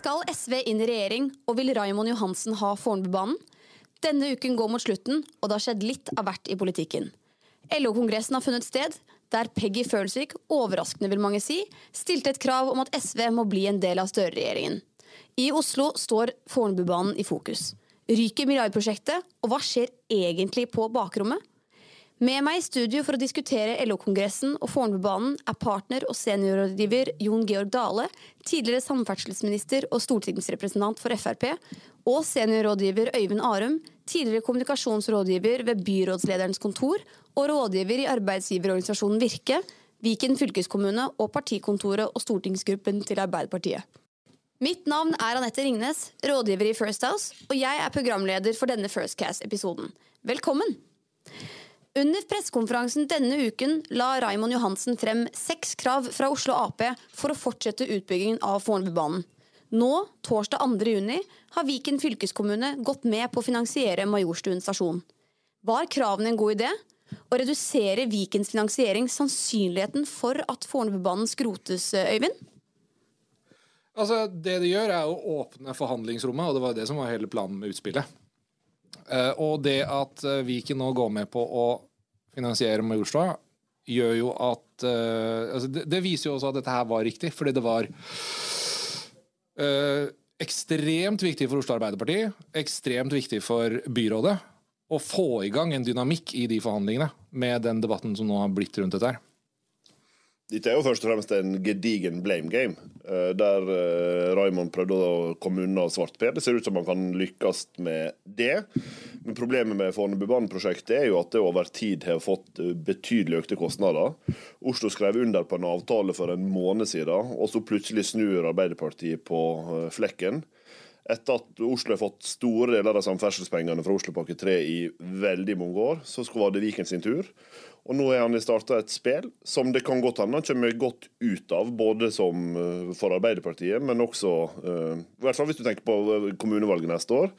Skal SV inn i regjering, og vil Raymond Johansen ha Fornebubanen? Denne uken går mot slutten, og det har skjedd litt av hvert i politikken. LO-kongressen har funnet sted, der Peggy Følsvik, overraskende vil mange si, stilte et krav om at SV må bli en del av Støre-regjeringen. I Oslo står Fornebubanen i fokus. Ryker milliardprosjektet, og hva skjer egentlig på bakrommet? Med meg i studio for å diskutere LO-kongressen og Fornebubanen er partner og seniorrådgiver Jon Georg Dale, tidligere samferdselsminister og stortingsrepresentant for Frp, og seniorrådgiver Øyvind Arum, tidligere kommunikasjonsrådgiver ved byrådslederens kontor og rådgiver i arbeidsgiverorganisasjonen Virke, Viken fylkeskommune og partikontoret og stortingsgruppen til Arbeiderpartiet. Mitt navn er Anette Ringnes, rådgiver i First House, og jeg er programleder for denne First Cast-episoden. Velkommen! Under pressekonferansen denne uken la Raimond Johansen frem seks krav fra Oslo Ap for å fortsette utbyggingen av Fornebubanen. Nå, torsdag 2. juni, har Viken fylkeskommune gått med på å finansiere Majorstuen stasjon. Var kravene en god idé? Å redusere Vikens finansiering sannsynligheten for at Fornebubanen skrotes, Øyvind? Altså, Det de gjør, er å åpne forhandlingsrommet, og det var det som var hele planen med utspillet. Uh, og det at uh, Viken nå går med på å finansiere Majorstua, gjør jo at uh, altså det, det, viser jo også at dette her var riktig, fordi det var ekstremt viktig for Oslo Arbeiderparti, ekstremt viktig for byrådet, å få i gang en dynamikk i de forhandlingene med den debatten som nå har blitt rundt dette her. Dette er jo først og fremst en gedigen blame game, eh, der eh, Raymond prøvde å komme unna svart-Per. Det ser ut som han kan lykkes med det. Men problemet med Fornebubanen-prosjektet er jo at det over tid har fått eh, betydelig økte kostnader. Oslo skrev under på en avtale for en måned siden, og så plutselig snur Arbeiderpartiet på flekken. Etter at Oslo har fått store deler av samferdselspengene fra Oslopakke 3 i veldig mange år, så var det Viken sin tur. Og nå har han starta et spill som det kan godt hende han kommer godt ut av, både som, eh, for Arbeiderpartiet, men også uh, I hvert fall hvis du tenker på eh, kommunevalget neste år.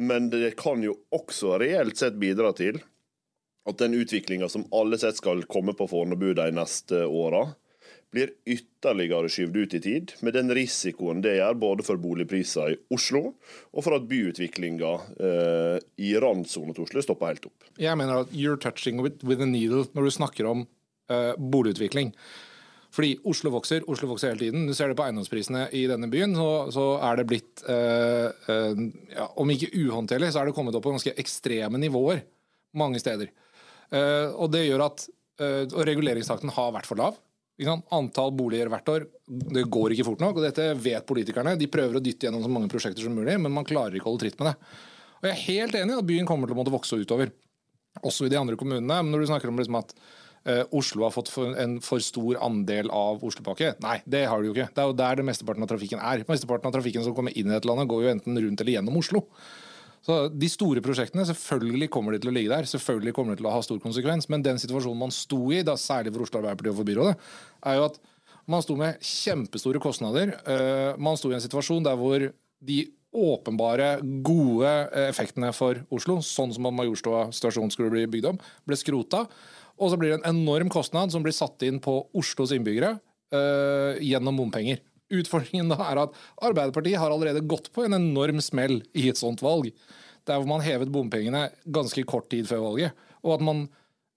Men det kan jo også reelt sett bidra til at den utviklinga som alle sett skal komme på Fornebu de neste åra, blir ytterligere skyvd ut i tid, med den risikoen det gjør både for boligpriser i Oslo og for at byutviklinga eh, i randsonen til Oslo stopper helt opp. Jeg mener at you're touching with, a needle når du snakker om eh, boligutvikling. Fordi Oslo vokser, Oslo vokser hele tiden. Du ser det på eiendomsprisene i denne byen, så, så er det blitt eh, eh, ja, Om ikke uhåndterlig, så er det kommet opp på ganske ekstreme nivåer mange steder. Eh, og det gjør at eh, og reguleringstakten har vært for lav. Antall boliger hvert år det går ikke fort nok. og Dette vet politikerne. De prøver å dytte gjennom så mange prosjekter som mulig, men man klarer ikke å holde tritt med det. Og Jeg er helt enig i at byen kommer til å måtte vokse utover, også i de andre kommunene. Men når du snakker om liksom at uh, Oslo har fått en for stor andel av Oslopakke, nei, det har de jo ikke. Det er jo der det mesteparten av trafikken er. Mesteparten av trafikken som kommer inn i dette landet, går jo enten rundt eller gjennom Oslo. Så De store prosjektene selvfølgelig kommer de til å ligge der, selvfølgelig kommer de til å ha stor konsekvens. Men den situasjonen man sto i, da særlig for Oslo Arbeiderparti og for byrådet, er jo at man sto med kjempestore kostnader. Eh, man sto i en situasjon der hvor de åpenbare gode effektene for Oslo, sånn som at Majorstua stasjon skulle bli bygd om, ble skrota. Og så blir det en enorm kostnad som blir satt inn på Oslos innbyggere uh, gjennom bompenger. Utfordringen da er at Arbeiderpartiet har allerede gått på en enorm smell i et sånt valg. Der hvor man hevet bompengene ganske kort tid før valget. Og at man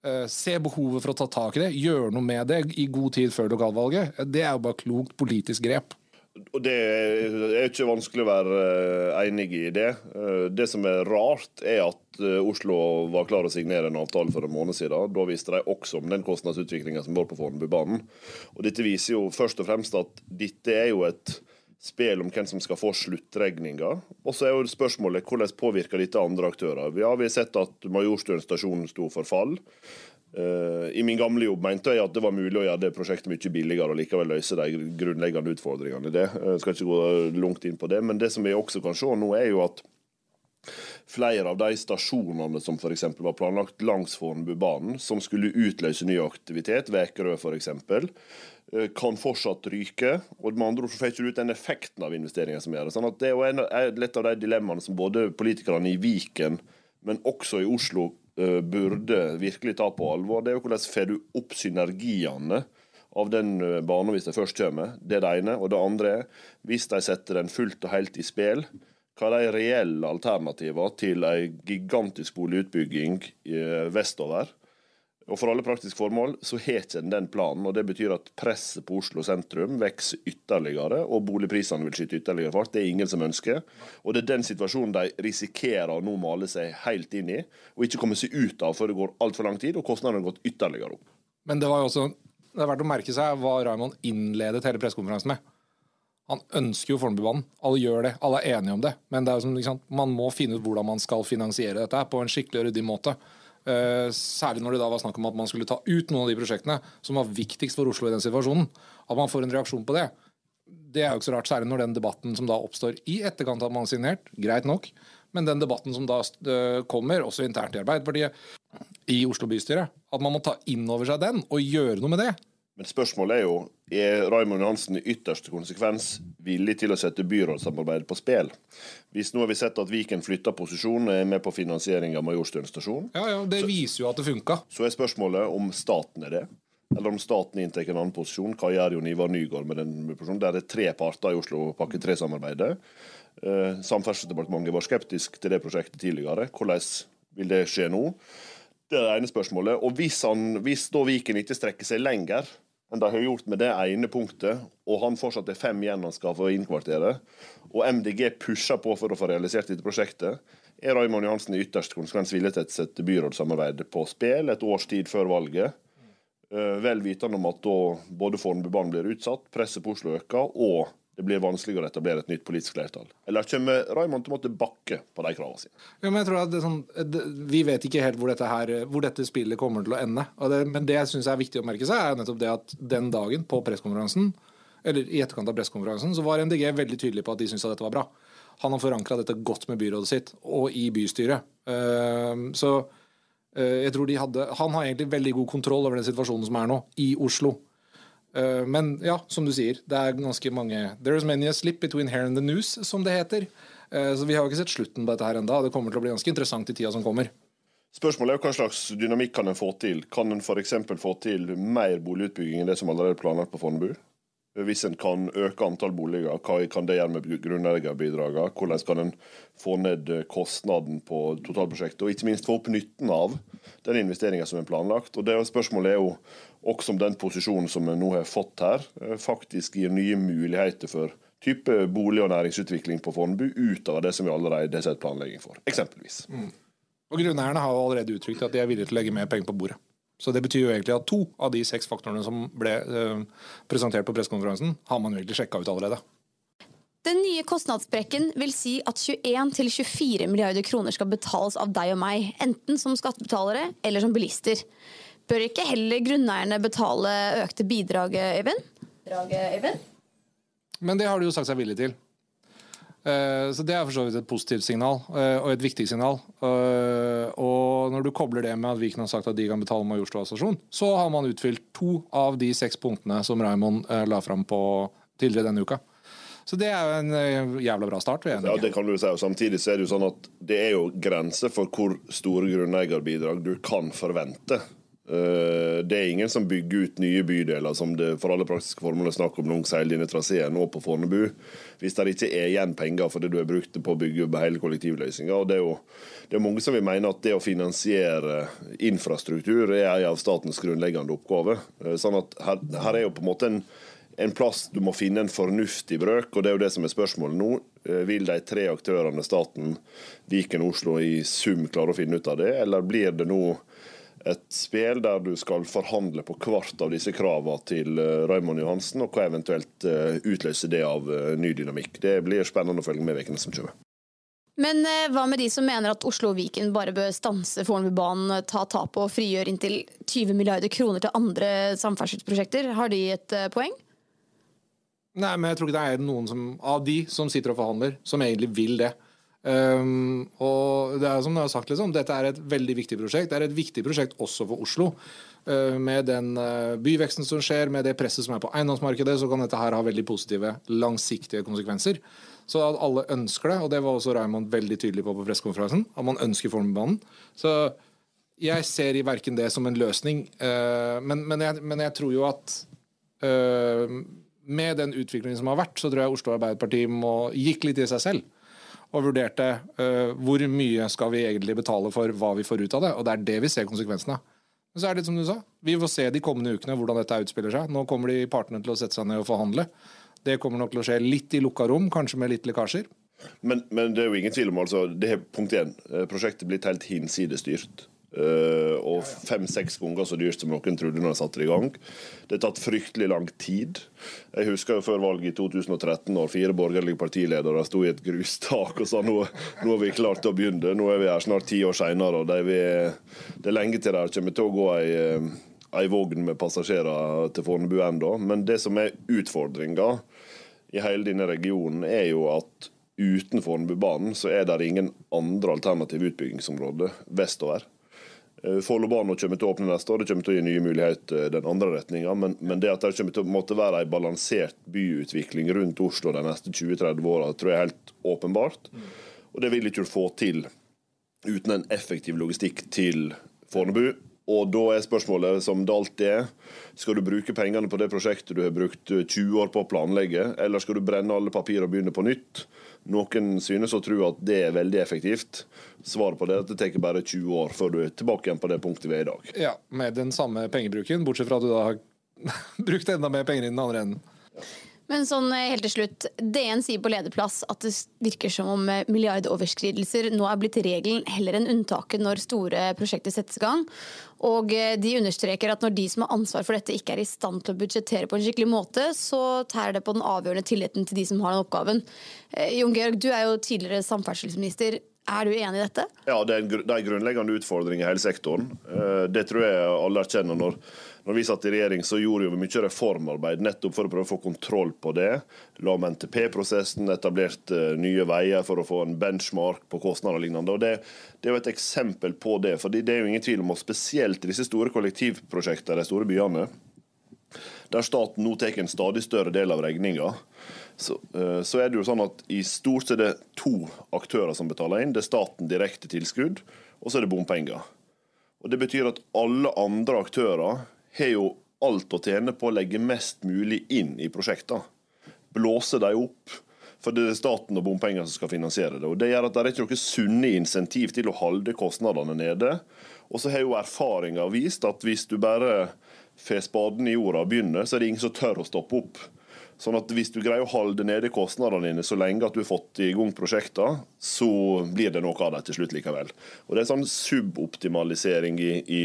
uh, ser behovet for å ta tak i det, gjøre noe med det i god tid før lokalvalget, det er jo bare klokt politisk grep. Og Det er ikke vanskelig å være eh, enig i det. Eh, det som er rart, er at Oslo var klar å signere en avtale for en måned siden. Da viste de også om den kostnadsutviklinga som går på Fornebubanen. Dette viser jo først og fremst at dette er jo et spill om hvem som skal få sluttregninga. Og så er jo spørsmålet hvordan påvirker dette andre aktører. Ja, vi har sett at Majorstuen stasjon sto for fall. Uh, I min gamle jobb mente jeg at det var mulig å gjøre det prosjektet mye billigere og likevel løse de grunnleggende utfordringene i det. Jeg skal ikke gå langt inn på det, men det som vi også kan se nå, er jo at flere av de stasjonene som f.eks. var planlagt langs Fornebubanen, som skulle utløse ny aktivitet, Vekerø f.eks., uh, kan fortsatt ryke. og med andre ord så får ikke ut den effekten av investeringen som gjøres. Sånn at det er litt av de dilemmaene som både politikerne i Viken, men også i Oslo Eh, burde virkelig ta på alvor, det er jo hvordan får du opp synergiene av den eh, banen hvis de først kommer. Det er det ene. Og det andre er, hvis de setter den fullt og helt i spill, hva er de reelle alternativene til ei gigantisk boligutbygging eh, vestover? Og For alle praktiske formål så har ikke en den planen. og Det betyr at presset på Oslo sentrum vokser ytterligere, og boligprisene vil skyte ytterligere fart. Det er ingen som ønsker. Og Det er den situasjonen de risikerer å nå male seg helt inn i, og ikke komme seg ut av før det går altfor lang tid og kostnadene har gått ytterligere opp. Men det var jo også, det er verdt å merke seg hva Raymond innledet hele pressekonferansen med. Han ønsker jo Fornebubanen. Alle gjør det. Alle er enige om det. Men det er som, liksom, man må finne ut hvordan man skal finansiere dette på en skikkelig ryddig måte. Uh, særlig når det da var snakk om at man skulle ta ut noen av de prosjektene som var viktigst for Oslo i den situasjonen. At man får en reaksjon på det. Det er jo ikke så rart, særlig når den debatten som da oppstår i etterkant av at man har signert, greit nok, men den debatten som da uh, kommer, også internt i Arbeiderpartiet, i Oslo bystyre, at man må ta inn over seg den og gjøre noe med det. Men spørsmålet er jo er Raymond Johansen i ytterste konsekvens villig til å sette byrådssamarbeidet på spill. Hvis nå har vi sett at Viken flytter posisjon er med på finansiering av Majorstuen stasjon. Ja, ja, Det viser jo at det funka. Så er spørsmålet om staten er det. Eller om staten inntar en annen posisjon. Hva gjør Jon Ivar Nygaard med den posisjonen? Der er tre parter i Oslo pakke 3-samarbeidet. Eh, Samferdselsdepartementet var skeptisk til det prosjektet tidligere. Hvordan vil det skje nå? Det er det ene spørsmålet. Og hvis, han, hvis da Viken ikke strekker seg lenger enn de har gjort med det ene punktet, og han fortsatt er fem igjen han skal få innkvartere, og MDG pusher på for å få realisert dette prosjektet, er Raymond Johansen i ytterste konsekvens villig til å sette byrådssamarbeidet på spill et års tid før valget. Eh, vel vitende om at da både Fornebubanen blir utsatt, presset på Oslo øker, og det blir vanskeligere å etablere et nytt politisk flertall? Eller kommer Raymond til å måtte bakke på de kravene sine? Ja, men jeg tror at sånn, det, Vi vet ikke helt hvor dette, her, hvor dette spillet kommer til å ende. Det, men det jeg syns er viktig å merke seg, er nettopp det at den dagen på pressekonferansen, eller i etterkant av pressekonferansen, så var MDG veldig tydelig på at de syntes at dette var bra. Han har forankra dette godt med byrådet sitt og i bystyret. Uh, så uh, jeg tror de hadde Han har egentlig veldig god kontroll over den situasjonen som er nå, i Oslo. Eh, men ja, som du sier, det er ganske mange There's many a slip between here and the news, som det heter. Eh, så vi har ikke sett slutten på dette her enda. Det kommer til å bli ganske interessant i tida som kommer. Spørsmålet er hva slags dynamikk kan en få til. Kan en f.eks. få til mer boligutbygging enn det som allerede er planlagt på Fornebu? Hvis en kan øke antall boliger, hva kan det gjøre med grunneierbidragene? Hvordan kan en få ned kostnaden på totalprosjektet, og ikke minst få opp nytten av den investeringen som er planlagt? Og det Spørsmålet er jo også om den posisjonen som vi nå har fått her, eh, faktisk gir nye muligheter for type bolig- og næringsutvikling på Fornebu, utover det som vi allerede har sett planlegging for, eksempelvis. Mm. Og Grunneierne har jo allerede uttrykt at de er villige til å legge mer penger på bordet. Så det betyr jo egentlig at to av de seks faktorene som ble eh, presentert på pressekonferansen, har man jo egentlig sjekka ut allerede. Den nye kostnadssprekken vil si at 21-24 milliarder kroner skal betales av deg og meg, enten som skattebetalere eller som bilister. Bør ikke heller grunneierne betale økte bidrag, Øyvind? Men det har de jo sagt seg villig til. Eh, så Det er for så vidt et positivt signal, eh, og et viktig signal. Eh, og når du kobler det med at Viken har sagt at de kan betale Majorstua stasjon, så har man utfylt to av de seks punktene som Raymond la fram på tidligere denne uka. Så det er jo en jævla bra start. Ja, det kan du si. Og samtidig så er det jo sånn at det er jo grenser for hvor store grunneierbidrag du kan forvente. Eh, det er ingen som bygger ut nye bydeler som det for alle praktiske formål er snakk om langs hele denne traseen nå på Fornebu, hvis det ikke er igjen penger det du har brukt på å bygge hele kollektivløsninga. Det er jo det er mange som vil mene at det å finansiere infrastruktur er en av statens grunnleggende oppgaver. Eh, sånn at her, her er jo på en måte en, en plass du må finne en fornuftig brøk, og det er jo det som er spørsmålet nå. Eh, vil de tre aktørene, staten, Viken og Oslo, i sum klare å finne ut av det, eller blir det nå et spill der du skal forhandle på hvert av disse kravene til eh, Raymond Johansen, og hva eventuelt eh, utløser det av eh, ny dynamikk. Det blir spennende å følge med ukene som kommer. Men hva med de som mener at Oslo og Viken bare bør stanse Fornebubanen, ta tapet og frigjøre inntil 20 milliarder kroner til andre samferdselsprosjekter? Har de et poeng? Nei, men jeg tror ikke det er noen som, av de som sitter og forhandler, som egentlig vil det. Um, og det er som du har sagt, liksom, Dette er et veldig viktig prosjekt. Det er et viktig prosjekt også for Oslo. Uh, med den uh, byveksten som skjer, med det presset som er på eiendomsmarkedet, så kan dette her ha veldig positive, langsiktige konsekvenser. Så at alle ønsker det, og det var også Raymond veldig tydelig på på pressekonferansen, at man ønsker Fornebubanen. Så jeg ser i verken det som en løsning, uh, men, men, jeg, men jeg tror jo at med den utviklingen som har vært, så tror jeg Oslo Arbeiderparti må, gikk litt i seg selv. Og vurderte uh, hvor mye skal vi egentlig betale for hva vi får ut av det. Og det er det vi ser konsekvensene av. Men så er det litt som du sa. Vi får se de kommende ukene hvordan dette utspiller seg. Nå kommer de partene til å sette seg ned og forhandle. Det kommer nok til å skje litt i lukka rom, kanskje med litt lekkasjer. Men, men det er jo ingen tvil om altså, det punkt én. eh, Prosjektet blitt helt hinsidestyrt. Uh, og fem-seks ganger så dyrt som noen trodde når de satte det i gang. Det har tatt fryktelig lang tid. Jeg husker jo før valget i 2013, når fire borgerlige partiledere sto i et grustak og sa nå, nå har vi klart å begynne. Nå er vi her snart ti år seinere, det det er lenge til det kommer til å gå ei, eh, ei vogn med passasjerer til Fornebu ennå. Men det som er utfordringa i hele denne regionen, er jo at uten Fornebubanen så er det ingen andre alternative utbyggingsområder vestover. Eh, Follobanen kommer til å åpne neste år, det kommer til å gi nye muligheter den andre retninga. Men, men, det at det kommer til å måtte være en balansert byutvikling rundt Oslo de neste 20-30 åra, tror jeg er helt åpenbart. Og det vil ikke du få til uten en effektiv logistikk til Fornebu. Og da er spørsmålet, som det alltid er, skal du bruke pengene på det prosjektet du har brukt 20 år på å planlegge, eller skal du brenne alle papir og begynne på nytt? Noen synes å tro at det er veldig effektivt. Svaret på det er at det tar bare 20 år før du er tilbake igjen på det punktet vi er i dag. Ja, Med den samme pengebruken, bortsett fra at du da har brukt enda mer penger i den andre enden. Men sånn eh, helt til slutt, DN sier på lederplass at det virker som om eh, milliardoverskridelser nå er blitt regelen heller enn unntaket når store prosjekter settes i gang. Og eh, de understreker at når de som har ansvar for dette ikke er i stand til å budsjettere på en skikkelig måte, så tærer det på den avgjørende tilliten til de som har den oppgaven. Jon Georg, du er jo tidligere samferdselsminister. Er du enig i dette? Ja, det er en, grunnleggende utfordring i hele sektoren. Det tror jeg alle erkjenner. når når vi satt i regjering, så gjorde vi mye reformarbeid nettopp for å prøve å få kontroll på det. La om NTP-prosessen, etablerte nye veier for å få en benchmark på kostnader og lignende. Og det, det, er jo et eksempel på det. for det er jo ingen tvil om at spesielt i disse store kollektivprosjektene i de store byene, der staten nå tar en stadig større del av regninga, så, så, er det jo sånn at i stort er det to aktører som betaler inn. Det er staten direkte tilskudd, og så er det bompenger. Og Det betyr at alle andre aktører har jo alt å tjene på å legge mest mulig inn i prosjektene. Blåse dem opp. For det er staten og bompenger som skal finansiere det. Og Det gjør at det er ikke noen sunne insentiv til å holde kostnadene nede. Og så har jo erfaringa vist at hvis du bare får spaden i jorda og begynner, så er det ingen som tør å stoppe opp. Sånn at Hvis du greier å holde nede kostnadene dine så lenge at du har fått i gang prosjekter, så blir det noe av det til slutt likevel. Og Det er sånn suboptimalisering i, i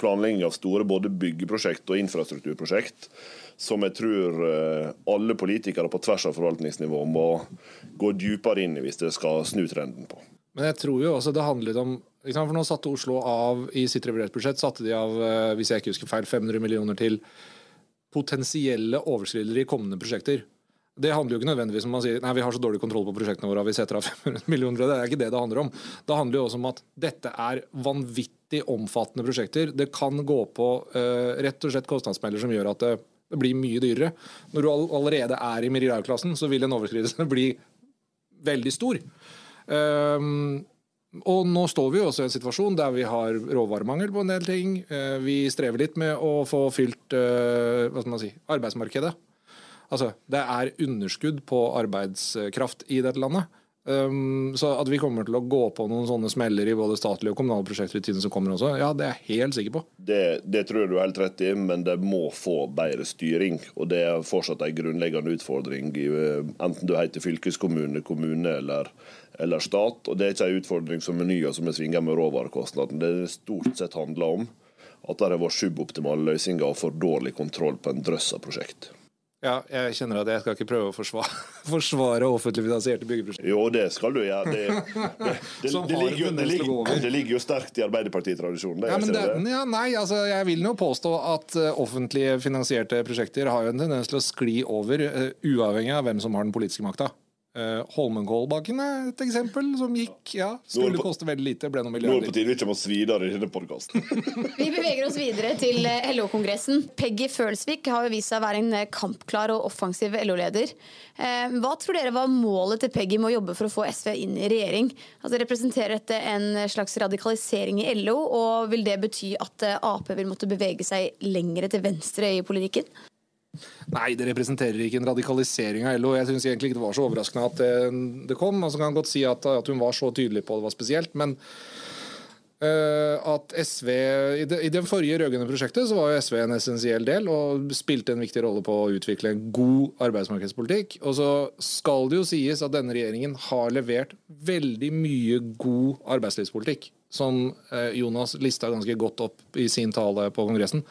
planlegging av store både byggeprosjekt og infrastrukturprosjekt som jeg tror eh, alle politikere på tvers av forvaltningsnivå må gå dypere inn i hvis det skal snu trenden på. Men jeg tror jo også det handler om for Nå satte Oslo av i sitt reviderte budsjett satte de av eh, hvis jeg ikke husker feil, 500 millioner til potensielle overskridere i kommende prosjekter. Det handler jo ikke nødvendigvis om man sier nei, vi har så dårlig kontroll på prosjektene våre vi setter av 500 millioner. Det er ikke det det handler om. Det handler jo også om at dette er vanvittig omfattende prosjekter. Det kan gå på uh, rett og slett kostnadsmelder som gjør at det, blir mye dyrere. Når du allerede er i milliardklassen, så vil en overskridelse bli veldig stor. Um, og nå står vi jo også i en situasjon der vi har råvaremangel på en del ting. Eh, vi strever litt med å få fylt eh, si, arbeidsmarkedet. Altså, det er underskudd på arbeidskraft i dette landet. Um, så at vi kommer til å gå på noen sånne smeller i både statlige og kommunale prosjekter i tiden som kommer også, ja, det er jeg helt sikker på. Det, det tror jeg du er helt rett i, men det må få bedre styring. Og det er fortsatt en grunnleggende utfordring, eh, enten du heter fylkeskommune, kommune eller eller stat. og Det er ikke en utfordring som menyer som er svinga med råvarekostnaden. Det er stort sett handler om at det har vært suboptimale løsninger og for dårlig kontroll på en drøss av prosjekt. Ja, jeg kjenner at jeg skal ikke prøve å forsvare, forsvare offentlig finansierte byggeprosjekter. Jo, det skal du gjøre. Det, det, det, det ligger, jo, sterkt i Arbeiderpartitradisjonen. Ja, ja, nei, altså, jeg vil jo påstå at uh, offentlig finansierte prosjekter har jo en tendens til å skli over, uh, uavhengig av hvem som har den politiske makta. Uh, Holmenkollbakken er et eksempel som gikk ja, Skulle på, koste veldig lite, ble noen milliarder. Nå er det på tide vi kommer oss videre i denne podkasten. vi beveger oss videre til eh, LO-kongressen. Peggy Følsvik har jo vist seg å være en eh, kampklar og offensiv LO-leder. Uh, hva tror dere var målet til Peggy med å jobbe for å få SV inn i regjering? Altså, representerer dette en slags radikalisering i LO, og vil det bety at Ap vil måtte bevege seg lengre til venstre i politikken? Nei, det representerer ikke en radikalisering av LO. Jeg syns egentlig ikke det var så overraskende at det, det kom. Altså, kan godt si at, at, hun var så tydelig på det var spesielt, men uh, at SV I det, i det forrige rød-grønne prosjektet så var jo SV en essensiell del og spilte en viktig rolle på å utvikle en god arbeidsmarkedspolitikk. Og så skal det jo sies at denne regjeringen har levert veldig mye god arbeidslivspolitikk, som uh, Jonas lista ganske godt opp i sin tale på Kongressen.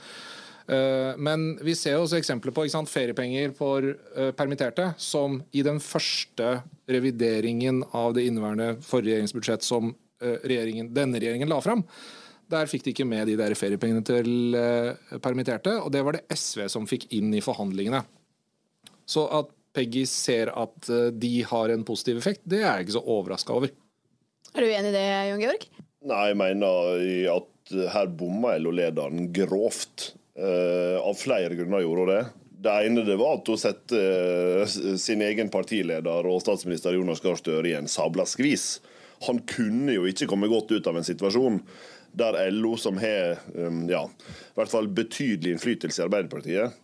Eh, men vi ser også eksempler på sant, feriepenger for uh, permitterte, som i den første revideringen av det inneværende forrige regjeringsbudsjett som uh, regjeringen, denne regjeringen la fram, der fikk de ikke med de der feriepengene til permitterte, og det var det SV som fikk inn i forhandlingene. Så at Peggy ser at de har en positiv effekt, det er jeg ikke så overraska over. Er du enig i det, Jon Georg? Nei, jeg mener at her bomma LO-lederen grovt. Uh, av flere grunner gjorde hun det. Det ene det var at hun satte uh, sin egen partileder og statsminister Jonas Gahr Støre i en sabla skvis. Han kunne jo ikke komme godt ut av en situasjon der LO, som har um, ja, i hvert fall betydelig innflytelse i Arbeiderpartiet,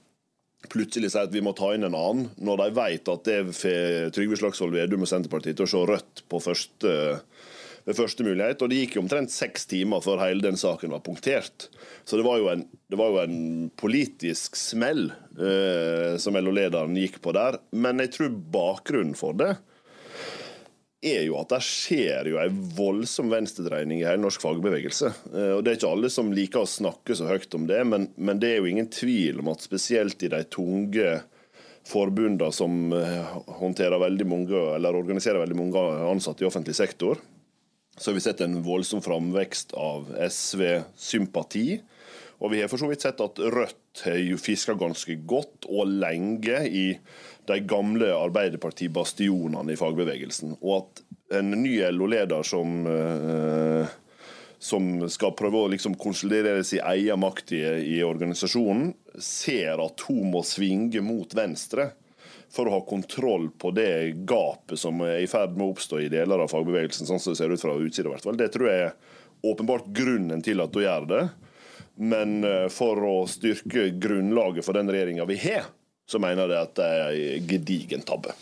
plutselig sier at vi må ta inn en annen, når de vet at det får Trygve Slagsvold Vedum og Senterpartiet til å se rødt på første uh, ved første mulighet. Og det gikk jo omtrent seks timer før hele den saken var punktert. Så det var jo en, var jo en politisk smell eh, som LO-lederen gikk på der. Men jeg tror bakgrunnen for det er jo at det skjer jo en voldsom venstredreining i hele norsk fagbevegelse. Eh, og Det er ikke alle som liker å snakke så høyt om det, men, men det er jo ingen tvil om at spesielt i de tunge forbundene som eh, håndterer veldig mange, eller organiserer veldig mange ansatte i offentlig sektor, så har vi sett en voldsom framvekst av SV-sympati. Og vi har for så vidt sett at Rødt har fiska ganske godt og lenge i de gamle Arbeiderparti-bastionene i fagbevegelsen. Og at en ny LO-leder som, eh, som skal prøve å liksom konsolidere sin egen makt i, i organisasjonen, ser at hun må svinge mot venstre for å ha kontroll på det gapet som er i ferd med å oppstå i deler av fagbevegelsen, sånn som det ser ut fra utsida. Det tror jeg er åpenbart grunnen til at hun gjør det. Men eh, for å styrke grunnlaget for den regjeringa vi har, så mener jeg at det er en gedigen tabbe.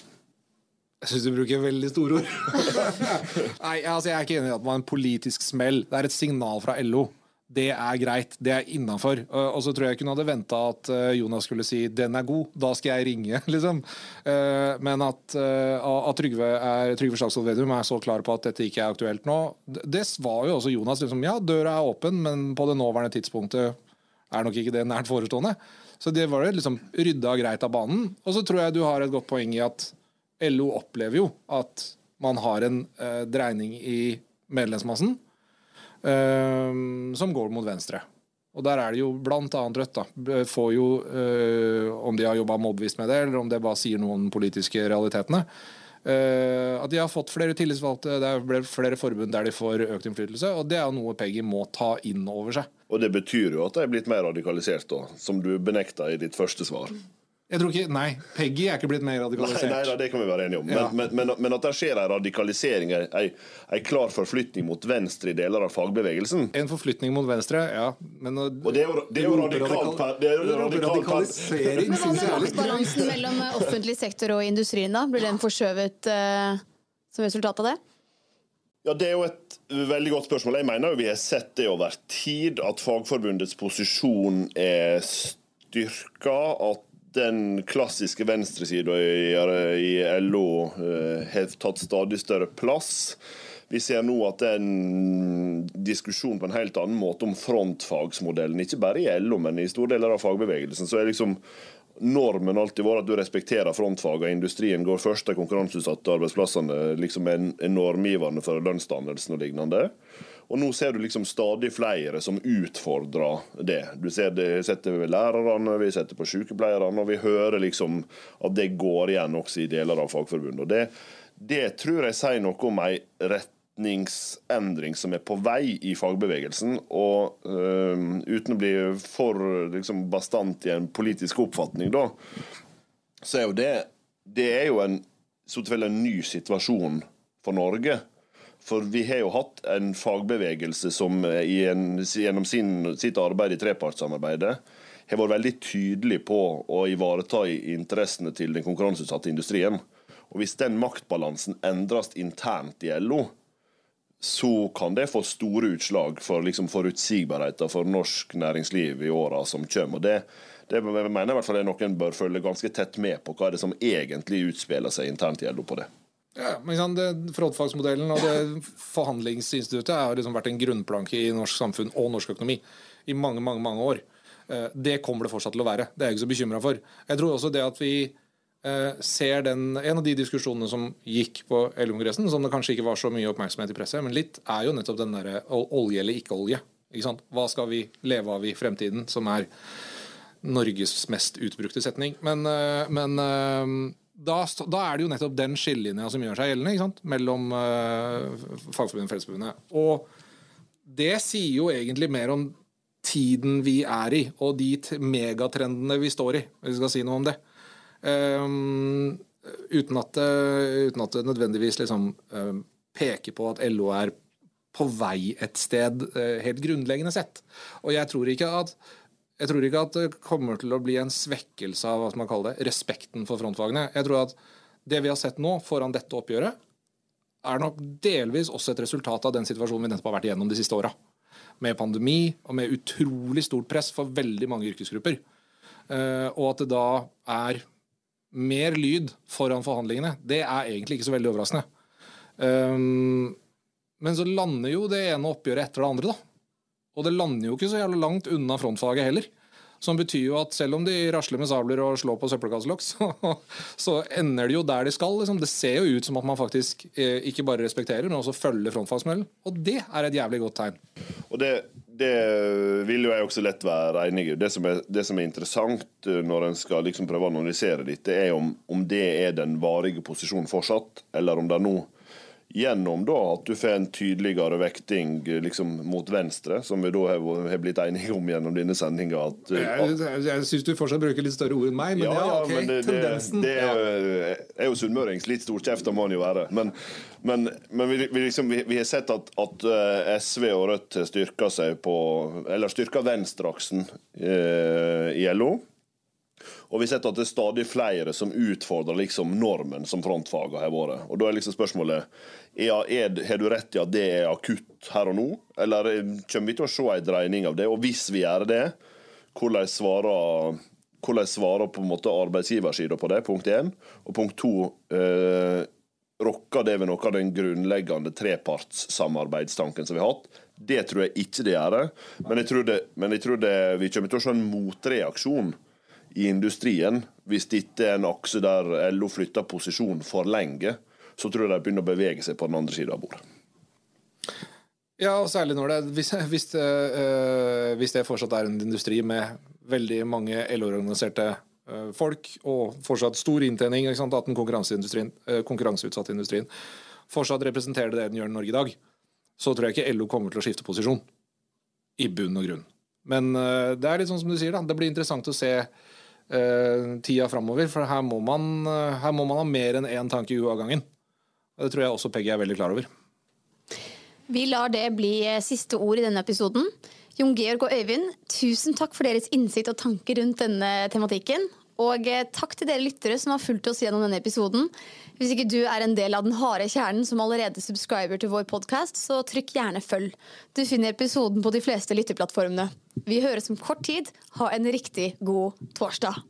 Jeg syns du bruker veldig store ord. Nei, altså Jeg er ikke enig i at det var en politisk smell. Det er et signal fra LO det er greit, det er innafor. Og så tror jeg ikke hun hadde venta at eh, Jonas skulle si 'den er god', da skal jeg ringe, liksom. Eh, men at, eh, at Trygve, er, Trygve Slagsvold Vedum er så klar på at dette ikke er aktuelt nå, det var jo også Jonas. liksom, Ja, døra er åpen, men på det nåværende tidspunktet er nok ikke det nært forestående. Så det var det liksom rydda greit av banen. Og så tror jeg du har et godt poeng i at LO opplever jo at man har en eh, dreining i medlemsmassen som går mot venstre. Og der er det jo annet Rødt, da. Får jo, øh, om de har jobba mobbevisst med det, eller om det bare sier noe om de politiske realitetene, øh, at de har fått flere tillitsvalgte, det ble flere forbund der de får økt innflytelse. Og det er noe Peggy må ta inn over seg. Og det betyr jo at de er blitt mer radikalisert, da, som du benekta i ditt første svar. Jeg tror ikke, Nei, Peggy er ikke blitt mer radikalisert. Nei, nei Det kan vi være enige om. Ja. Men, men, men, men, at det skjer en radikalisering, en klar forflytning mot venstre i deler av fagbevegelsen En forflytning mot venstre, ja. Men og det er jo, det er jo radikalt. det er jo radikal, radikalisering, syns jeg. Maktbalansen mellom eh, offentlig sektor og industrien, da? Blir den forskjøvet uh, som resultat av det? Ja, Det er jo et veldig godt spørsmål. Jeg mener jo vi har sett det over tid, at Fagforbundets posisjon er styrka. At den klassiske venstresida i, i LO eh, har tatt stadig større plass. Vi ser nå at det er en diskusjon på en helt annen måte om frontfagsmodellen. Ikke bare i LO, men i store deler av fagbevegelsen. Så er liksom normen alltid vært at du respekterer frontfagene. Industrien går først, de konkurranseutsatte arbeidsplassene liksom er normgivende for lønnsdannelsen og lignende. Og nå ser du liksom stadig flere som utfordrer det. Du ser det setter ved lærerne, vi setter på sykepleierne, og vi hører liksom at det går igjen også i deler av Fagforbundet. Og det, det tror jeg sier noe om ei retningsendring som er på vei i fagbevegelsen. Og øh, uten å bli for liksom, bastant i en politisk oppfatning, da, så er jo det Det er jo en, så en ny situasjon for Norge for vi har jo hatt en fagbevegelse som en, gjennom sin, sitt arbeid i trepartssamarbeidet har vært veldig tydelig på å ivareta interessene til den konkurranseutsatte industrien. Og Hvis den maktbalansen endres internt i LO, så kan det få store utslag for liksom, forutsigbarheten for norsk næringsliv i åra som kommer. Og det, det jeg mener i hvert fall er noen bør følge ganske tett med på hva det som egentlig utspiller seg internt i LO på det. Ja, men Frontfagsmodellen og det forhandlingsinstituttet har liksom vært en grunnplanke i norsk samfunn og norsk økonomi i mange mange, mange år. Eh, det kommer det fortsatt til å være. Det er jeg ikke så bekymra for. Jeg tror også det at vi eh, ser den, En av de diskusjonene som gikk på LO-kongressen, som det kanskje ikke var så mye oppmerksomhet i presset, men litt, er jo nettopp den derre olje eller ikke olje. Ikke? Hva skal vi leve av i fremtiden, som er Norges mest utbrukte setning. Men, eh, men da, da, er det jo nettopp den skillelinja som gjør seg gjeldende mellom uh, Fagforbundet og Fellesforbundet. Og det sier jo egentlig mer om tiden vi er i, og de megatrendene vi står i, hvis vi skal si noe om det. Um, uten, at, uh, uten, at, det nødvendigvis liksom, um, peker på at LO er på vei et sted, helt grunnleggende sett. Og jeg tror ikke at jeg tror ikke at det kommer til å bli en svekkelse av hva man kaller det, respekten for frontfagene. Jeg tror at det vi har sett nå foran dette oppgjøret, er nok delvis også et resultat av den situasjonen vi nettopp har vært igjennom de siste åra. Med pandemi og med utrolig stort press for veldig mange yrkesgrupper. Eh, og at det da er mer lyd foran forhandlingene, det er egentlig ikke så veldig overraskende. Eh, men så lander jo det ene oppgjøret etter det andre, da. Og det lander jo ikke så jævlig langt unna frontfaget heller. Som betyr jo at selv om de rasler med sabler og slår på søppelkasselokk, så, så, ender de jo der de skal. Liksom. Det ser jo ut som at man faktisk eh, ikke bare respekterer, men også følger frontfagsmodellen. Og det er et jævlig godt tegn. Og det, det vil jo jeg også lett være enig i. Det det som er interessant eh, når en skal liksom prøve å analysere dette, er om, om det er den varige posisjonen fortsatt, eller om det nå gjennom da at du får en tydeligere vekting liksom, mot venstre, som vi da har, har blitt enige om gjennom denne sendinga. Jeg jeg, jeg syns du fortsatt bruker litt større ord enn meg, men ja, ja, ok, men det, tendensen. Det, det er, er, jo sunnmørings. Litt storkjefta må han jo være. Men, men, men vi, vi, liksom, vi, vi, har sett at, at uh, SV og Rødt styrka seg på Eller styrka venstreaksen eh, i LO. Og vi sett at det er stadig flere som utfordrer liksom normen som frontfagene har vært. Og da er liksom spørsmålet er, du rett i at det er akutt her og nå, eller kommer vi til å se en dreining av det? Og hvis vi gjør det, hvordan svarer, hvordan svarer på en måte arbeidsgiversida på det? Punkt én. Og punkt to eh, rokker det ved noe av den grunnleggende trepartssamarbeidstanken som vi har hatt? Det tror jeg ikke det gjør. Men jeg tror, det, men jeg tror det, vi kommer til å se en motreaksjon i industrien, hvis dette er en akse der LO flytter posisjon for lenge, så tror jeg de begynner å bevege seg på den andre sida av bordet. Ja, og særlig når det hvis, hvis, øh, hvis, det fortsatt er en industri med veldig mange LO-organiserte øh, folk, og fortsatt stor inntjening, at den øh, konkurranseutsatte industrien fortsatt representerer det den gjør i Norge i dag, så tror jeg ikke LO kommer til å skifte posisjon. I bunn og grunn. Men det er litt sånn som du sier, da. Det blir interessant å se tida framover. For her må, man, uh, her må man ha mer enn én tanke i huet av gangen. Det tror jeg også Peggy er veldig klar over. Vi lar det bli eh, siste ord i denne episoden. Jon Georg og Øyvind, tusen takk for deres innsikt og tanker rundt denne tematikken. Og takk til dere lyttere som har fulgt oss gjennom denne episoden. Hvis ikke du er en del av den harde kjernen som allerede subscriber til vår podkast, så trykk gjerne følg. Du finner episoden på de fleste lytteplattformene. Vi høres om kort tid. Ha en riktig god torsdag.